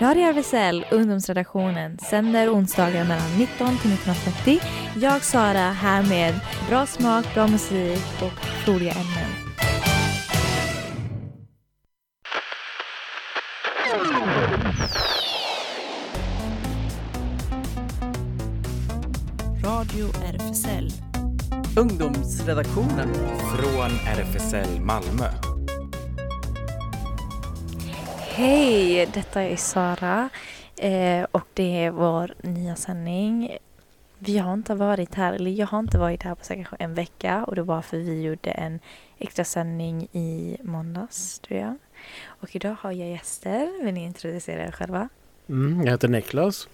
Radio RFSL, ungdomsredaktionen, sänder onsdagar mellan 19 till 19.30. Jag, Sara, här med bra smak, bra musik och roliga ämnen. Radio RFSL. Ungdomsredaktionen. Från RFSL Malmö. Hej, detta är Sara eh, och det är vår nya sändning. Vi har inte varit här, eller jag har inte varit här på säkert en vecka och det var för vi gjorde en extra sändning i måndags tror jag. Och idag har jag gäster. Vill ni introducera er själva? Mm, jag heter Niklas.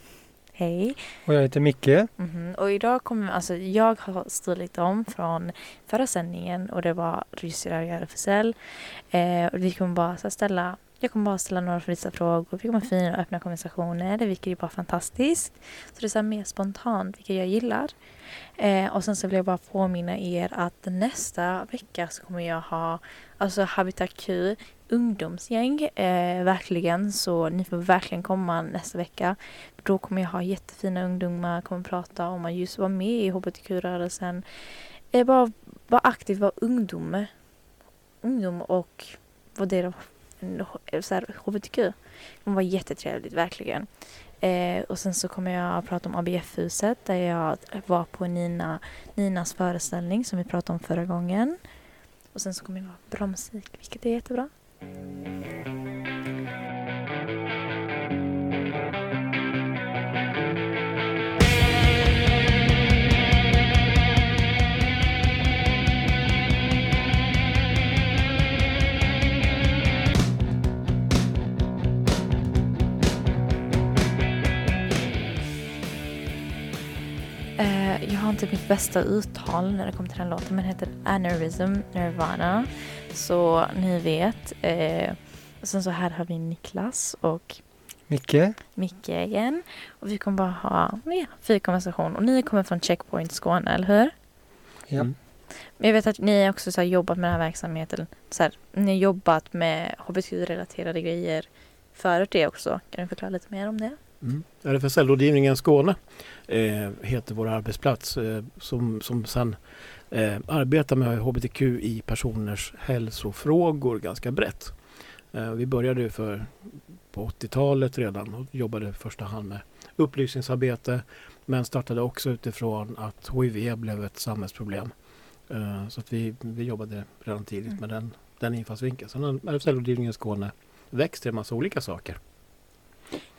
Hej. Och jag heter Micke. Mhm, Och idag kommer, alltså jag har stulit om från förra sändningen och det var idag jag RFSL. Eh, och vi kommer bara så ställa, jag kommer bara ställa några vissa frågor. Vi kommer ha fina och öppna konversationer, det vilket är bara fantastiskt. Så det är så här mer spontant, vilket jag gillar. Eh, och sen så vill jag bara påminna er att nästa vecka så kommer jag ha alltså Habitat Q ungdomsgäng, eh, verkligen. Så ni får verkligen komma nästa vecka. Då kommer jag ha jättefina ungdomar, kommer prata om att just vara med i hbtq-rörelsen. Eh, bara vara aktiv, vara ungdom. Ungdom och vara del av Eh, så här, hbtq. Det kommer vara jättetrevligt, verkligen. Eh, och sen så kommer jag prata om ABF-huset där jag var på Nina, Ninas föreställning som vi pratade om förra gången. Och sen så kommer det vara bra musik, vilket är jättebra. Mitt bästa uttal när det kommer till den låten men den heter Aneurysm Nirvana. Så ni vet. Eh, och sen så här har vi Niklas och Micke. Micke igen. Och vi kommer bara ha ja, fri konversation. Och ni kommer från Checkpoint Skåne, eller hur? Ja. Mm. Men jag vet att ni också så här, jobbat med den här verksamheten. Så här, ni har jobbat med hbtq-relaterade grejer förut det också. Kan du förklara lite mer om det? Mm. RFSL-rådgivningen Skåne eh, heter vår arbetsplats eh, som, som sedan eh, arbetar med hbtq i personers hälsofrågor ganska brett. Eh, vi började för på 80-talet redan och jobbade i första hand med upplysningsarbete men startade också utifrån att HIV blev ett samhällsproblem. Eh, så att vi, vi jobbade redan tidigt Mm. med den, den infallsvinkeln. Sen har RFSL-rådgivningen Skåne växt till en massa olika saker.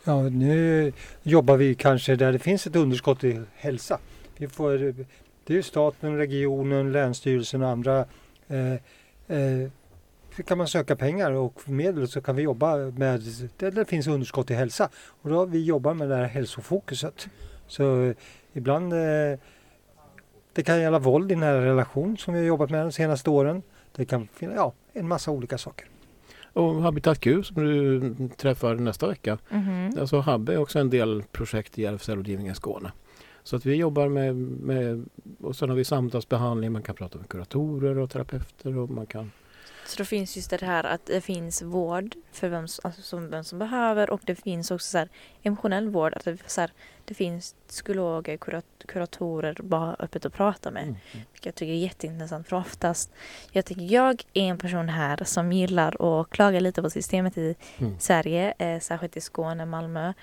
Ja, nu jobbar vi kanske där det finns ett underskott i hälsa. Vi får, det är staten, regionen, länsstyrelsen och andra. Eh, eh, kan man söka pengar och medel så kan vi jobba med där det finns underskott i hälsa. Och då har vi jobbat med det här hälsofokuset. Så eh, ibland eh, det kan gälla våld i nära relation som vi har jobbat med de senaste åren. Det kan finnas ja, en massa olika saker. Och Habitat Q som du träffar nästa vecka. Mhm. Alltså Habbe är också en del projekt i RFSL-rådgivningen Skåne. Så att vi jobbar med, med och sen har vi samtalsbehandling, man kan prata med kuratorer och terapeuter och man kan Så då finns just det här att det finns vård för vem, alltså som, vem som behöver och det finns också så här emotionell vård. Att det, så här, det finns psykologer, kurat, kuratorer bara öppet att prata med. mm. Vilket jag tycker är jätteintressant för oftast jag tycker jag är en person här som gillar att klaga lite på systemet i Mm. Sverige, eh, särskilt i Skåne, Malmö.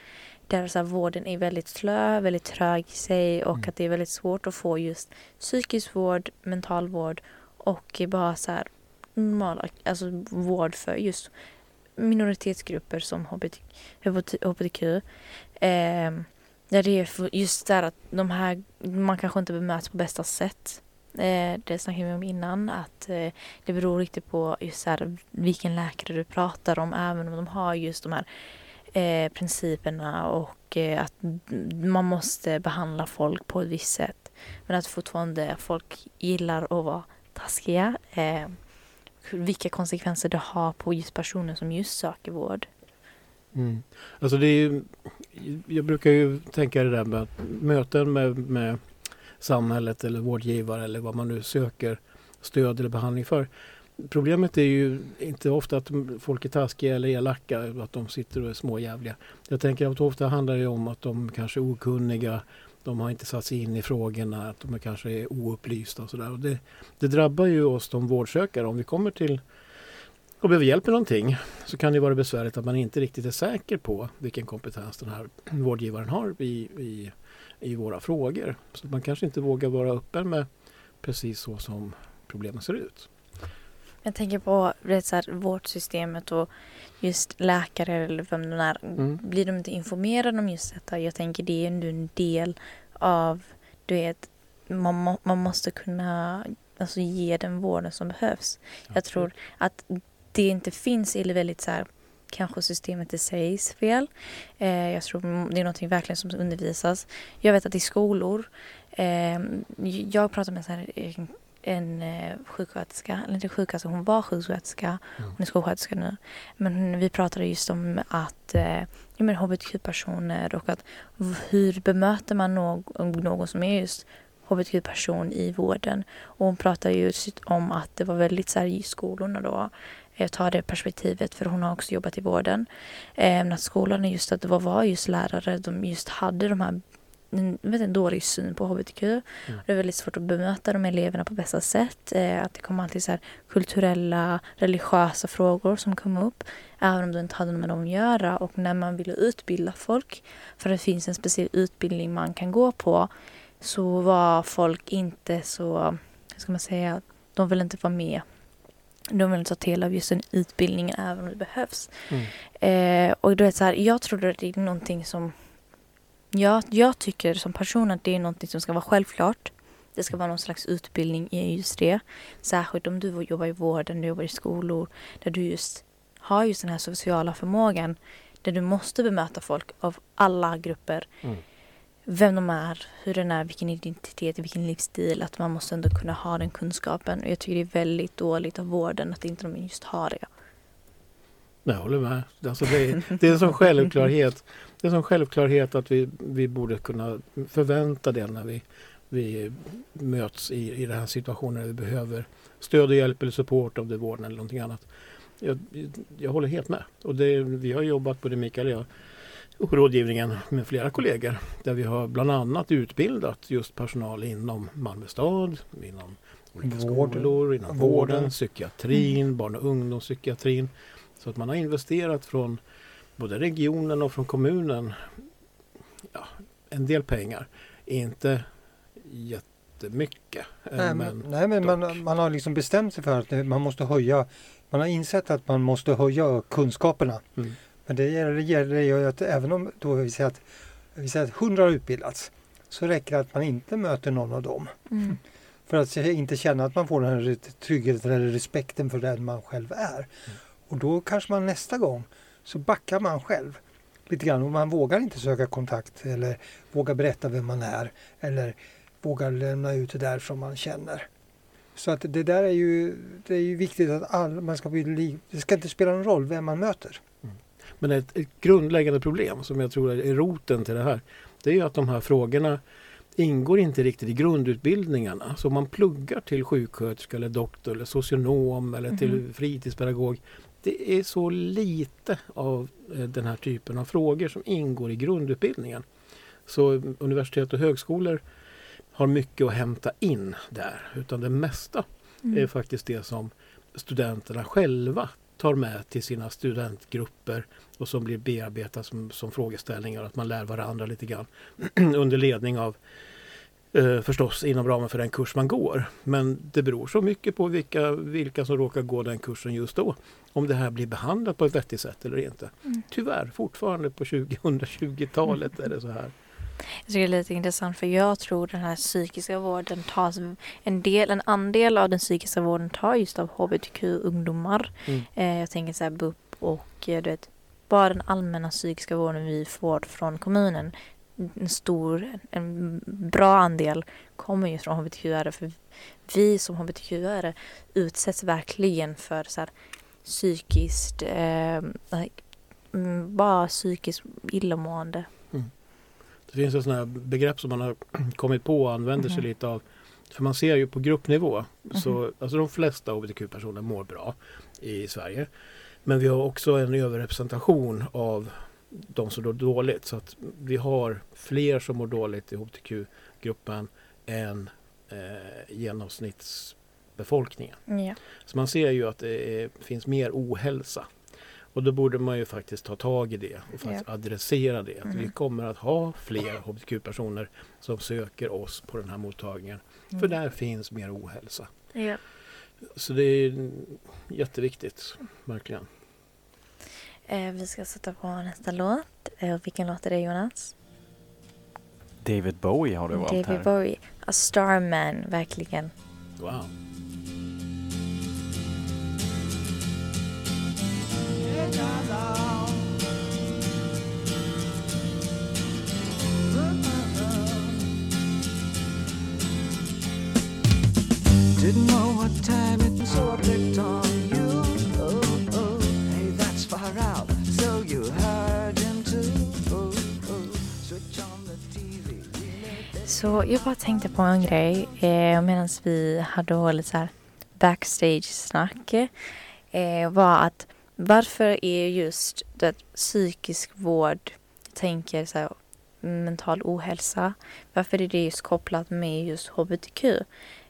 Där så här, vården är väldigt slö, väldigt trög i sig och Mm. att det är väldigt svårt att få just psykisk vård, mental vård och bara så här normal alltså vård för just minoritetsgrupper som HBT, HBTQ. Eh, där det är just just där att de här, man kanske inte bemöts på bästa sätt. Eh, det snackade vi om innan, att eh, det beror riktigt på just så här, vilken läkare du pratar om, även om de har just de här eh, principerna och eh, att man måste behandla folk på ett visst sätt. Men att fortfarande folk gillar att vara taskiga. Ehm, vilka konsekvenser det har på just personer som just söker vård. Mm. Alltså det är ju, jag brukar ju tänka det där med att möten med, med samhället eller vårdgivare eller vad man nu söker stöd eller behandling för. problemet är ju inte ofta att folk är taskiga eller elaka, att de sitter och är småjävliga. Jag tänker att ofta handlar det om att de kanske är okunniga, de har inte satt sig in i frågorna, att de kanske är oupplysta och sådär. Det, det drabbar ju oss som vårdsökare. Om vi kommer till och behöver hjälp med någonting så kan det vara besvärligt att man inte riktigt är säker på vilken kompetens den här vårdgivaren har i, i, i våra frågor. Så man kanske inte vågar vara öppen med precis så som problemen ser ut. Jag tänker på det så här, vårdsystemet och just läkare eller vem det är. Mm. Blir de inte informerade om just detta? Jag tänker det är ändå en del av, du vet, man, må, man måste kunna alltså, ge den vården som behövs. Jag tror att det inte finns eller väldigt så här, kanske systemet i sig är fel. Eh, jag tror det är något verkligen som undervisas. Jag vet att i skolor, eh, jag pratar med så här, en, eh, sjuksköterska, eller inte sjuksköterska, hon var sjuksköterska, Mm. hon är skolsköterska nu. Men vi pratade just om att eh, ja, men hbtq-personer och att hur bemöter man någon, någon som är just hbtq-person i vården. Och hon pratade just om att det var väldigt så här i skolorna då, jag tar det perspektivet för hon har också jobbat i vården. Eh, att skolan är just att det var, var just lärare, de just hade de här en, vet, en dålig syn på hbtq. Det är väldigt svårt att bemöta de eleverna på bästa sätt. Eh, att det kommer alltid så här kulturella, religiösa frågor som kom upp. Även om du inte hade med dem att göra. Och när man ville utbilda folk, för det finns en speciell utbildning man kan gå på, så var folk inte så, hur ska man säga, de vill inte vara med. De vill inte ta del av just den utbildningen även om det behövs. Mm. Eh, och du vet så här, jag tror att det är någonting som jag, jag tycker som person att det är någonting som ska vara självklart. Det ska vara någon slags utbildning i just det. Särskilt om du jobbar i vården, du jobbar i skolor där du just har just den här sociala förmågan där du måste bemöta folk av alla grupper. Mm. Vem de är, hur den är, vilken identitet, vilken livsstil. Att man måste ändå kunna ha den kunskapen. Och jag tycker det är väldigt dåligt av vården att inte de just har det. Jag håller med. Alltså det, är, det är en sån självklarhet. Det är en sån självklarhet att vi, vi borde kunna förvänta det när vi, vi möts i, i den här situationen när vi behöver stöd och hjälp eller support av det vården eller någonting annat. Jag, jag håller helt med. Och det, vi har jobbat, både Mikael och jag, och rådgivningen med flera kollegor där vi har bland annat utbildat just personal inom Malmö stad, inom olika Vård. skolor, inom Vården. vården, psykiatrin, barn och ungdomspsykiatrin. Så att man har investerat från både regionen och från kommunen ja, en del pengar. Inte jättemycket. eh, Nej, men nej, men man, man har liksom bestämt sig för att man måste höja, man har insett att man måste höja kunskaperna. Mm. Men det gäller, ju att även om då vi säger att, vi säger att 100 har utbildats så räcker det att man inte möter någon av dem. Mm. För att inte känna att man får den här tryggheten eller respekten för den man själv är. Och då kanske man nästa gång så backar man själv lite grann och man vågar inte söka kontakt eller vågar berätta vem man är eller vågar lämna ut det där som man känner. Så att det där är ju, det är ju viktigt att all, man ska bli, li- det ska inte spela någon roll vem man möter. Men ett, ett grundläggande problem som jag tror är roten till det här. Det är ju att de här frågorna ingår inte riktigt i grundutbildningarna. Så om man pluggar till sjuksköterska eller doktor eller socionom eller till Mhm. fritidspedagog. Det är så lite av eh, den här typen av frågor som ingår i grundutbildningen. Så universitet och högskolor har mycket att hämta in där. Utan det mesta Mm. är faktiskt det som studenterna själva tar med till sina studentgrupper och som blir bearbetat som, som frågeställningar. Att man lär varandra lite grann under ledning av eh, förstås inom ramen för den kurs man går. Men det beror så mycket på vilka, vilka som råkar gå den kursen just då. Om det här blir behandlat på ett vettigt sätt eller inte. Mm. Tyvärr, fortfarande på 2020-talet är det så här. Jag tycker det är lite intressant för jag tror den här psykiska vården tas en del, en andel av den psykiska vården tar just av hbtq-ungdomar. Mm. Eh, jag tänker så här BUP och eh, du vet, bara den allmänna psykiska vården vi får från kommunen. En stor, en bra andel kommer ju från hbtq-are för vi som hbtq-are utsätts verkligen för så här psykiskt, eh, mm, bara psykiskt illamående. Det finns ett sådant här begrepp som man har kommit på och använder sig Mhm. lite av. För man ser ju på gruppnivå, så, Mhm. alltså de flesta hbtq-personer mår bra i Sverige. Men vi har också en överrepresentation av de som mår dåligt. Så att vi har fler som mår dåligt i hbtq-gruppen än eh, genomsnittsbefolkningen. Ja. Så man ser ju att det är, finns mer ohälsa. Och då borde man ju faktiskt ta tag i det och faktiskt adressera det. Att vi Mm. kommer att ha fler hbtq-personer som söker oss på den här mottagningen. För Mm. där finns mer ohälsa. Ja. Så det är jätteviktigt, verkligen. Eh, vi ska sätta på nästa låt. Eh, vilken låt är det Jonas? David Bowie har du valt David här. Bowie. A Starman, verkligen. Wow. Didn't know what time it was, so I picked on Så jag bara tänkte på en grej eh, medan vi hade lite så här backstage-snack. Eh, var att varför är just det psykisk vård, jag tänker så här, mental ohälsa, varför är det just kopplat med just hbtq?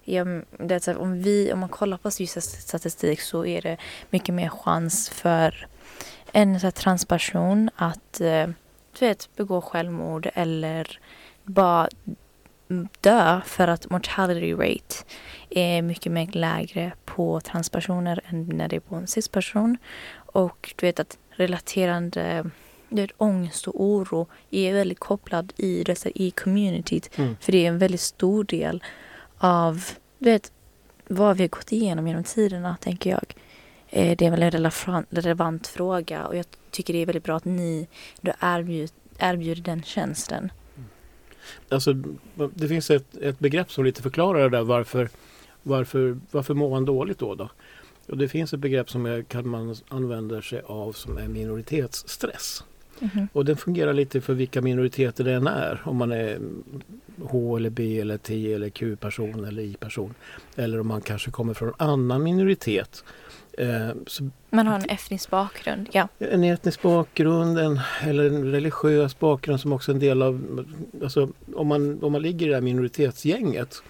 Ja, det är så här, om, vi, om man kollar på just statistik så är det mycket mer chans för en så här, transperson att eh, du vet, begå självmord eller bara dö för att mortality rate är mycket mer lägre på transpersoner än när det är på en cisperson. Och du vet att relaterande du vet, ångest och oro är väldigt kopplad i, dessa, i communityt. Mm. För det är en väldigt stor del av du vet, vad vi har gått igenom genom tiderna, tänker jag. Eh, Det är väl en relevant, relevant fråga och jag tycker det är väldigt bra att ni då erbjud, erbjuder den tjänsten. Alltså, det finns ett, ett begrepp som lite förklarar det där varför, varför, varför mår man dåligt då? då? Och det finns ett begrepp som är, kan man använder sig av som är minoritetsstress. Mhm. Och den fungerar lite för vilka minoriteter det än är. Om man är H eller B eller T eller Q-person eller I-person. Eller om man kanske kommer från en annan minoritet. Eh, så Man har en etnisk bakgrund, ja. en etnisk bakgrund en, eller en religiös bakgrund som också en del av... Alltså, om, man, om man ligger i det här minoritetsgänget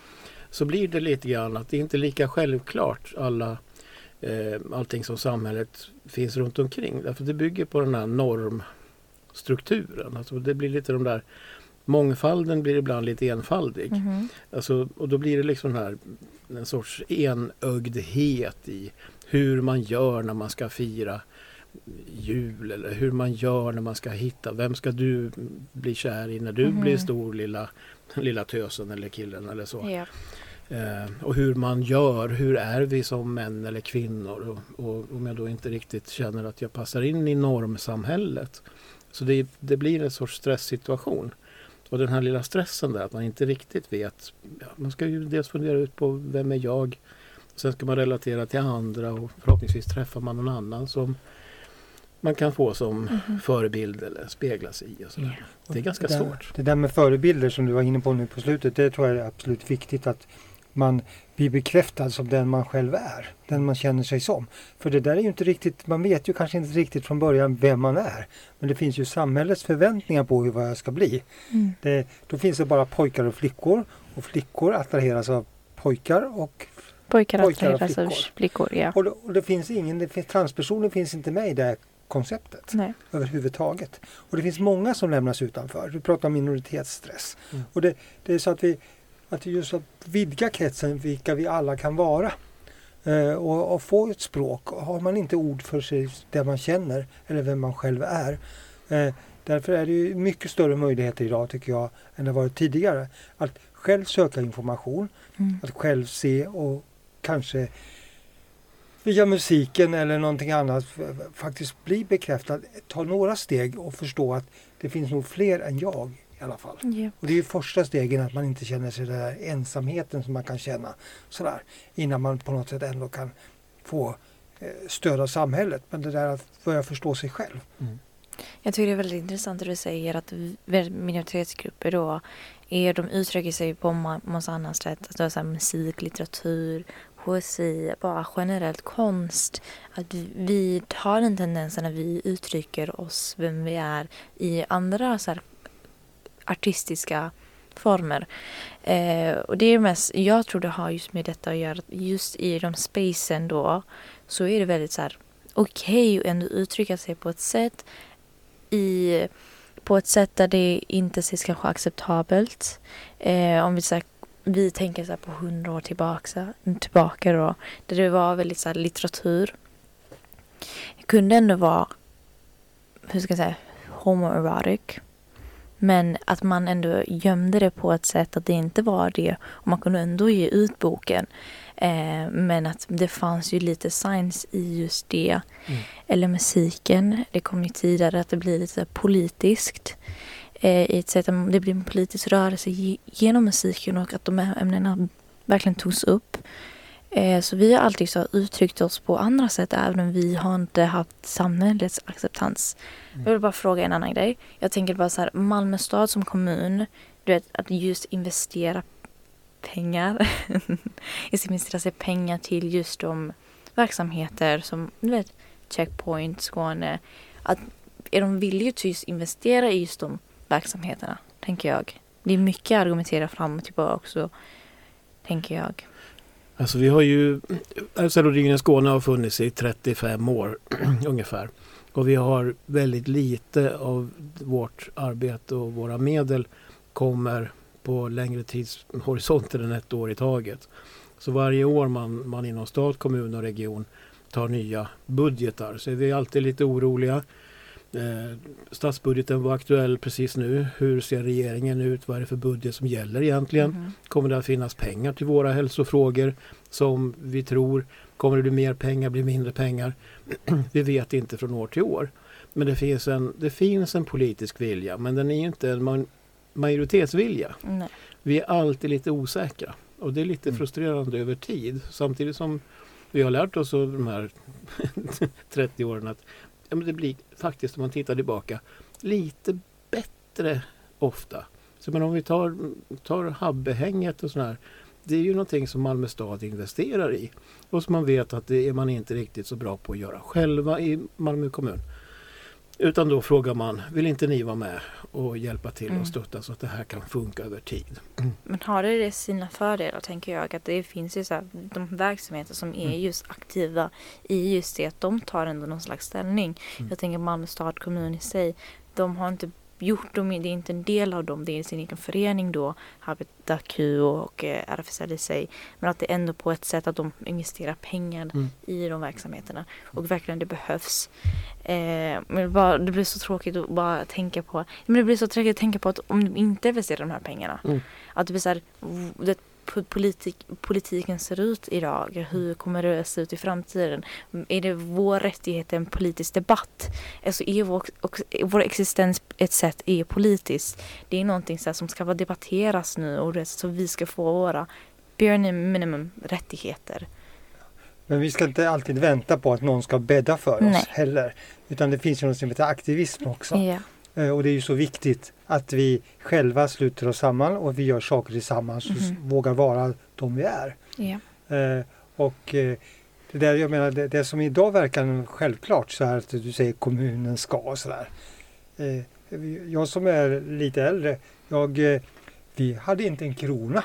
så blir det lite grann att det inte är lika självklart alla, eh, allting som samhället finns runt omkring. Därför det bygger på den här normstrukturen. Alltså det blir lite de där Mångfalden blir ibland lite enfaldig. Mhm. Alltså, och då blir det liksom den här, en sorts enögdhet i hur man gör när man ska fira jul eller hur man gör när man ska hitta, vem ska du bli kär i när du Mhm. blir stor lilla, lilla tösen eller killen eller så. Ja. Eh, och hur man gör, hur är vi som män eller kvinnor och, och om jag då inte riktigt känner att jag passar in i normsamhället. Så det, det blir en sorts stresssituation. Och den här lilla stressen där att man inte riktigt vet. Ja, man ska ju dels fundera ut på vem är jag? Sen ska man relatera till andra och förhoppningsvis träffar man någon annan som man kan få som Mhm. förebild eller spegla sig i. Och sådär. Det är ganska det där, svårt. Det där med förebilder som du var inne på nu på slutet, det tror jag är absolut viktigt att man blir bekräftad som den man själv är. Den man känner sig som. För det där är ju inte riktigt, man vet ju kanske inte riktigt från början vem man är. Men det finns ju samhällets förväntningar på hur vad jag ska bli. Mm. Det, då finns det bara pojkar och flickor. Och flickor attraheras av pojkar och Pojkar Pojkar och attraheras av flickor. flickor, ja. Och det, och det finns ingen, det transpersoner finns inte med i det konceptet Nej. överhuvudtaget. Och det finns många som lämnas utanför. Du pratar om minoritetsstress. Mm. Och det, det är så att vi, att just att vidga kretsen vilka vi alla kan vara. Eh, och, och få ett språk. Och Har man inte ord för sig, det man känner eller vem man själv är. Eh, därför är det mycket större möjligheter idag tycker jag än det varit tidigare. Att själv söka information, Mm. att själv se och kanske via musiken eller någonting annat faktiskt bli bekräftad. Ta några steg och förstå att det finns nog fler än jag i alla fall. Ja. Och det är ju första stegen att man inte känner sig den där ensamheten som man kan känna sådär innan man på något sätt ändå kan få eh, stöd av samhället. Men det där att börja förstå sig själv. Mm. Jag tycker det är väldigt intressant att du säger att minoritetsgrupper då är, de uttrycker sig på ma- massa annat sätt. Alltså så här musik, litteratur, poesi, bara generellt konst. Att vi, vi har en tendens när vi uttrycker oss, vem vi är, i andra så här, artistiska former. Eh, och det är mest, jag tror det har just med detta att göra, just i de spacen då så är det väldigt så här okej att ändå uttrycka sig på ett sätt i, på ett sätt där det inte ses kanske acceptabelt. Eh, om vi, så här, vi tänker så här på hundra år tillbaka, tillbaka då, där det var väldigt så här litteratur. Det kunde ändå vara, hur ska jag säga, homoerotic. Men att man ändå gömde det på ett sätt att det inte var det. Och man kunde ändå ge ut boken. Eh, men att det fanns ju lite science i just det. Mm. Eller musiken. Det kom ju tidigare att det blir lite politiskt. Eh, I ett sätt att det blir en politisk rörelse ge- genom musiken och att de här ämnena verkligen togs upp. Eh, så vi har alltid så uttryckt oss på andra sätt även om vi har inte haft samhällets acceptans. Jag vill bara fråga en annan grej. Jag tänker bara så här, Malmö stad som kommun, du vet att just investera pengar, investera sig pengar till just de verksamheter som, du vet, Checkpoint, Skåne, att är de villiga att just investera i just de verksamheterna, tänker jag. Det är mycket att argumentera fram och tillbaka också, tänker jag. Alltså vi har ju, alltså, Celloringen Skåne har funnits i 35 år ungefär. Och vi har väldigt lite av vårt arbete och våra medel kommer på längre tidshorisonter än ett år i taget. Så varje år man, man inom stat, kommun och region tar nya budgetar så är vi alltid lite oroliga. Eh, statsbudgeten var aktuell precis nu. Hur ser regeringen ut? Vad är det för budget som gäller egentligen? Mhm. Kommer det att finnas pengar till våra hälsofrågor som vi tror? Kommer det bli mer pengar, bli mindre pengar? vi vet inte från år till år. Men det finns en, det finns en politisk vilja men den är inte en ma- majoritetsvilja. Nej. Vi är alltid lite osäkra och det är lite Mm. frustrerande över tid. Samtidigt som vi har lärt oss av de här 30 åren att ja, men det blir faktiskt om man tittar tillbaka lite bättre ofta. Så men om vi tar, tar Habbehänget och sådär. Det är ju någonting som Malmö stad investerar i. Och som man vet att det är man inte riktigt så bra på att göra själva i Malmö kommun. Utan då frågar man, vill inte ni vara med och hjälpa till Mm. och stötta så att det här kan funka över tid? Men har det, det sina fördelar tänker jag att det finns ju så här, de verksamheter som är Mm. just aktiva i just det att de tar ändå någon slags ställning. Mm. Jag tänker Malmö stad kommun i sig, de har inte gjort dem, det är inte en del av dem, det är sin egen förening då, Habitat Q och eh, RFSL i sig. Men att det ändå på ett sätt att de investerar pengar Mm. i de verksamheterna och verkligen det behövs. Eh, men bara, det blir så tråkigt att bara tänka på, men det blir så tråkigt att tänka på att om de inte investerar de här pengarna, Mm. att det blir så här, det, politik, politiken ser ut idag, hur kommer det se ut i framtiden? Är det vår rättighet en politisk debatt? Alltså är vår, och, vår existens ett sätt är politiskt. Det är någonting så som ska debatteras nu och det, så vi ska få våra bare minimum rättigheter. Men vi ska inte alltid vänta på att någon ska bädda för oss Nej. heller. Utan det finns ju något som heter aktivism också. Ja. Eh, Och det är ju så viktigt att vi själva sluter oss samman och vi gör saker tillsammans och s- Mhm. vågar vara de vi är. Ja. Eh, och eh, det, där, jag menar, det, det som idag verkar självklart så här att du säger kommunen ska och sådär. Eh, jag som är lite äldre, jag, eh, vi hade inte en krona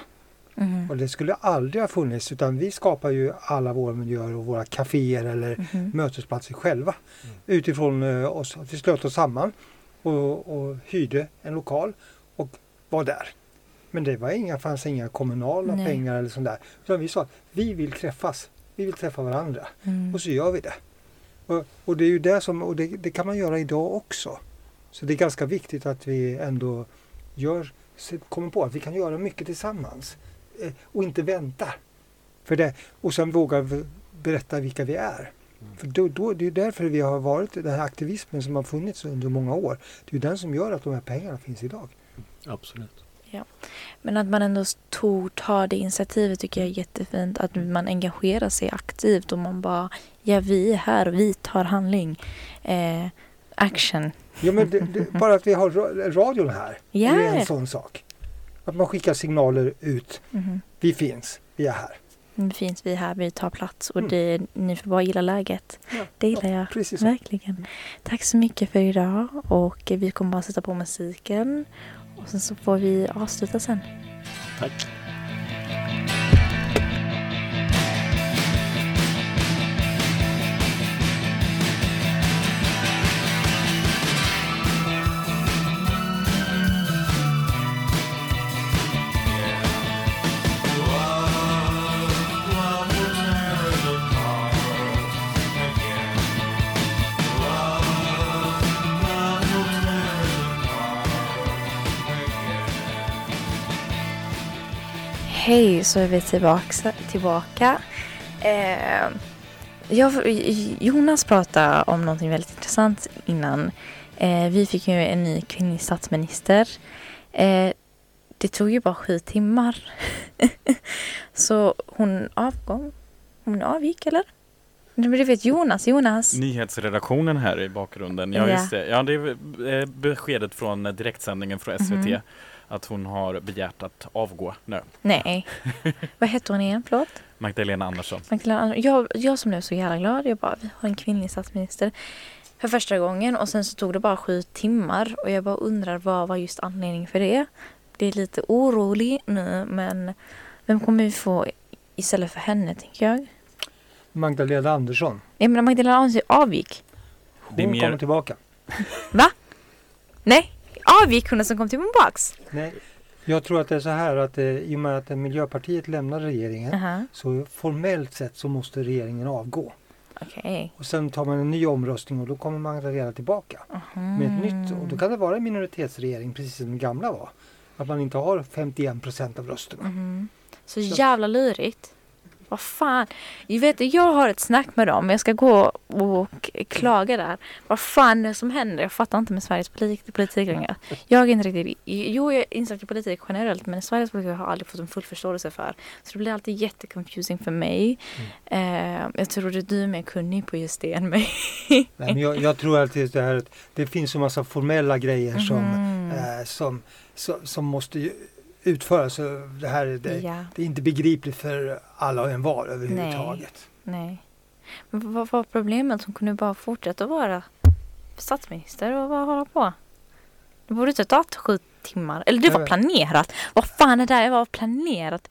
Mhm. och det skulle aldrig ha funnits utan vi skapar ju alla våra miljöer och våra kaféer eller Mhm. mötesplatser själva Mm. utifrån eh, oss. Att vi slöt oss samman och, och hyrde en lokal och var där. Men det var inga, fanns inga kommunala Nej. pengar eller sånt där. Utan vi sa att vi vill träffas. Vi vill träffa varandra Mm. och så gör vi det. Och, och det är ju det som, och det, det kan man göra idag också. Så det är ganska viktigt att vi ändå gör, kommer på att vi kan göra mycket tillsammans eh, och inte vänta. För det, och sen våga berätta vilka vi är. För då, då, det är därför vi har varit, den här aktivismen som har funnits under många år, det är den som gör att de här pengarna finns idag. Absolut. Men att man ändå tog, tar det initiativet tycker jag är jättefint. Att man engagerar sig aktivt och man bara, ja vi är här, vi tar handling. Eh, Action. Ja, men det, det, bara att vi har ra- radion här Ja. är en sån sak. Att man skickar signaler ut. Mhm. Vi finns, vi är här. Det finns vi här, vi tar plats och Mm. det, ni får bara gilla läget. Ja, Det gillar jag. Så. Verkligen. Tack så mycket för idag och vi kommer bara sätta på musiken och sen så får vi avsluta sen. Tack. Hej, så är vi tillbaka. tillbaka. Eh, jag, Jonas pratade om någonting väldigt intressant innan. Eh, vi fick ju en ny kvinnlig statsminister. Eh, det tog ju bara sju timmar. så hon avgång. Hon avgick eller? Men det vet Jonas. Jonas. Nyhetsredaktionen här i bakgrunden. Ja, just det. Ja, det är eh, beskedet från eh, direktsändningen från SVT. Mhm. Att hon har begärt att avgå nu. Nej. Vad heter hon igen? Förlåt? Magdalena Andersson. Magdalena Andersson. Jag, jag som blev så jävla glad. Jag bara, vi har en kvinnlig statsminister. För första gången och sen så tog det bara sju timmar. Och jag bara undrar vad var just anledningen för det. Det är lite orolig nu men vem kommer vi få istället för henne tänker jag. Magdalena Andersson. Jag menar Magdalena Andersson avgick. Det är Hon mer- kommer tillbaka. Nej, avgick som kom tillbaks? Nej, jag tror att det är så här att eh, i och med att Miljöpartiet lämnar regeringen Aha, så formellt sett så måste regeringen avgå. okej. Och sen tar man en ny omröstning och då kommer Magdalena tillbaka med ett nytt. Och då kan det vara en minoritetsregering precis som den gamla var. Att man inte har 51 procent av rösterna. Mhm. Så jävla lurigt. Vad fan. Jag vet jag har ett snack med dem. Jag ska gå och klaga där. Vad fan är det som händer? Jag fattar inte med Sveriges politik, politik längre. Jag är inte riktigt... Jo, jag är insatt i politik generellt. Men Sveriges politik har jag aldrig fått en full förståelse för. Så det blir alltid jätteconfusing för mig. Eh, jag tror att du är mer kunnig på just det än mig. Nej, men jag, jag tror att det, här, att det finns en massa formella grejer som, Mhm. eh, som, som, som måste ju utföras. Så Det, här, det, Ja, det är inte begripligt för alla och envar överhuvudtaget. nej. Men vad var problemet? Hon kunde bara fortsätta vara statsminister och bara hålla på. Det borde inte ha tagit sju timmar. Eller det var Nej. planerat. Vad fan är det där? Det var planerat.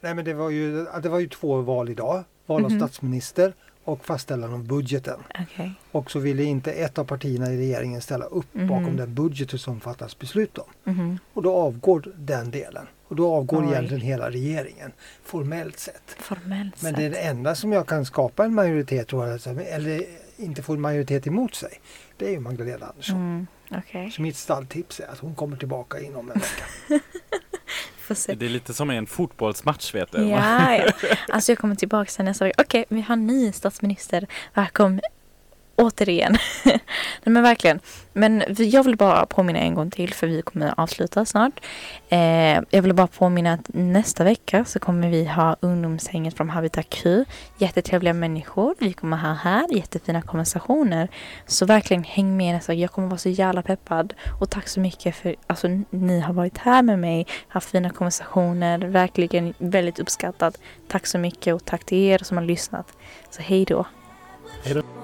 Nej, men det, var ju, det var ju två val idag. Val av Mhm. statsminister och fastställande av budgeten. Okej. Och så ville inte ett av partierna i regeringen ställa upp Mhm. bakom den budget som fattas beslut om. Mhm. Och då avgår den delen. Och då avgår Oj. egentligen hela regeringen, formellt sett. Formellt Men det är det enda som jag kan skapa en majoritet, alltså, eller inte få en majoritet emot sig. Det är ju Magdalena Andersson. Mm. Okej. Så mitt stalltips är att hon kommer tillbaka inom en vecka. Får se. Det är lite som en fotbollsmatch vet du. Ja, ja. Alltså jag kommer tillbaka sen nästa vecka. Okej, vi har en ny statsminister. Välkommen återigen. Nej men verkligen. Men jag vill bara påminna en gång till för vi kommer avsluta snart. Eh, jag vill bara påminna att nästa vecka så kommer vi ha ungdomshänget från Habitat Q. Jättetrevliga människor. Vi kommer ha här jättefina konversationer. Så verkligen häng med nästa. Jag kommer vara så jävla peppad. Och tack så mycket för alltså ni har varit här med mig. Haft fina konversationer. Verkligen väldigt uppskattat. Tack så mycket och tack till er som har lyssnat. Så hej då. Hej då.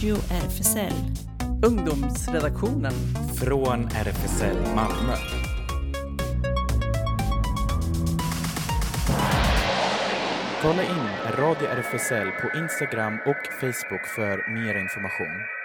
Radio RFSL. Ungdomsredaktionen. från RFSL Malmö. Kolla in Radio RFSL på Instagram och Facebook för mer information.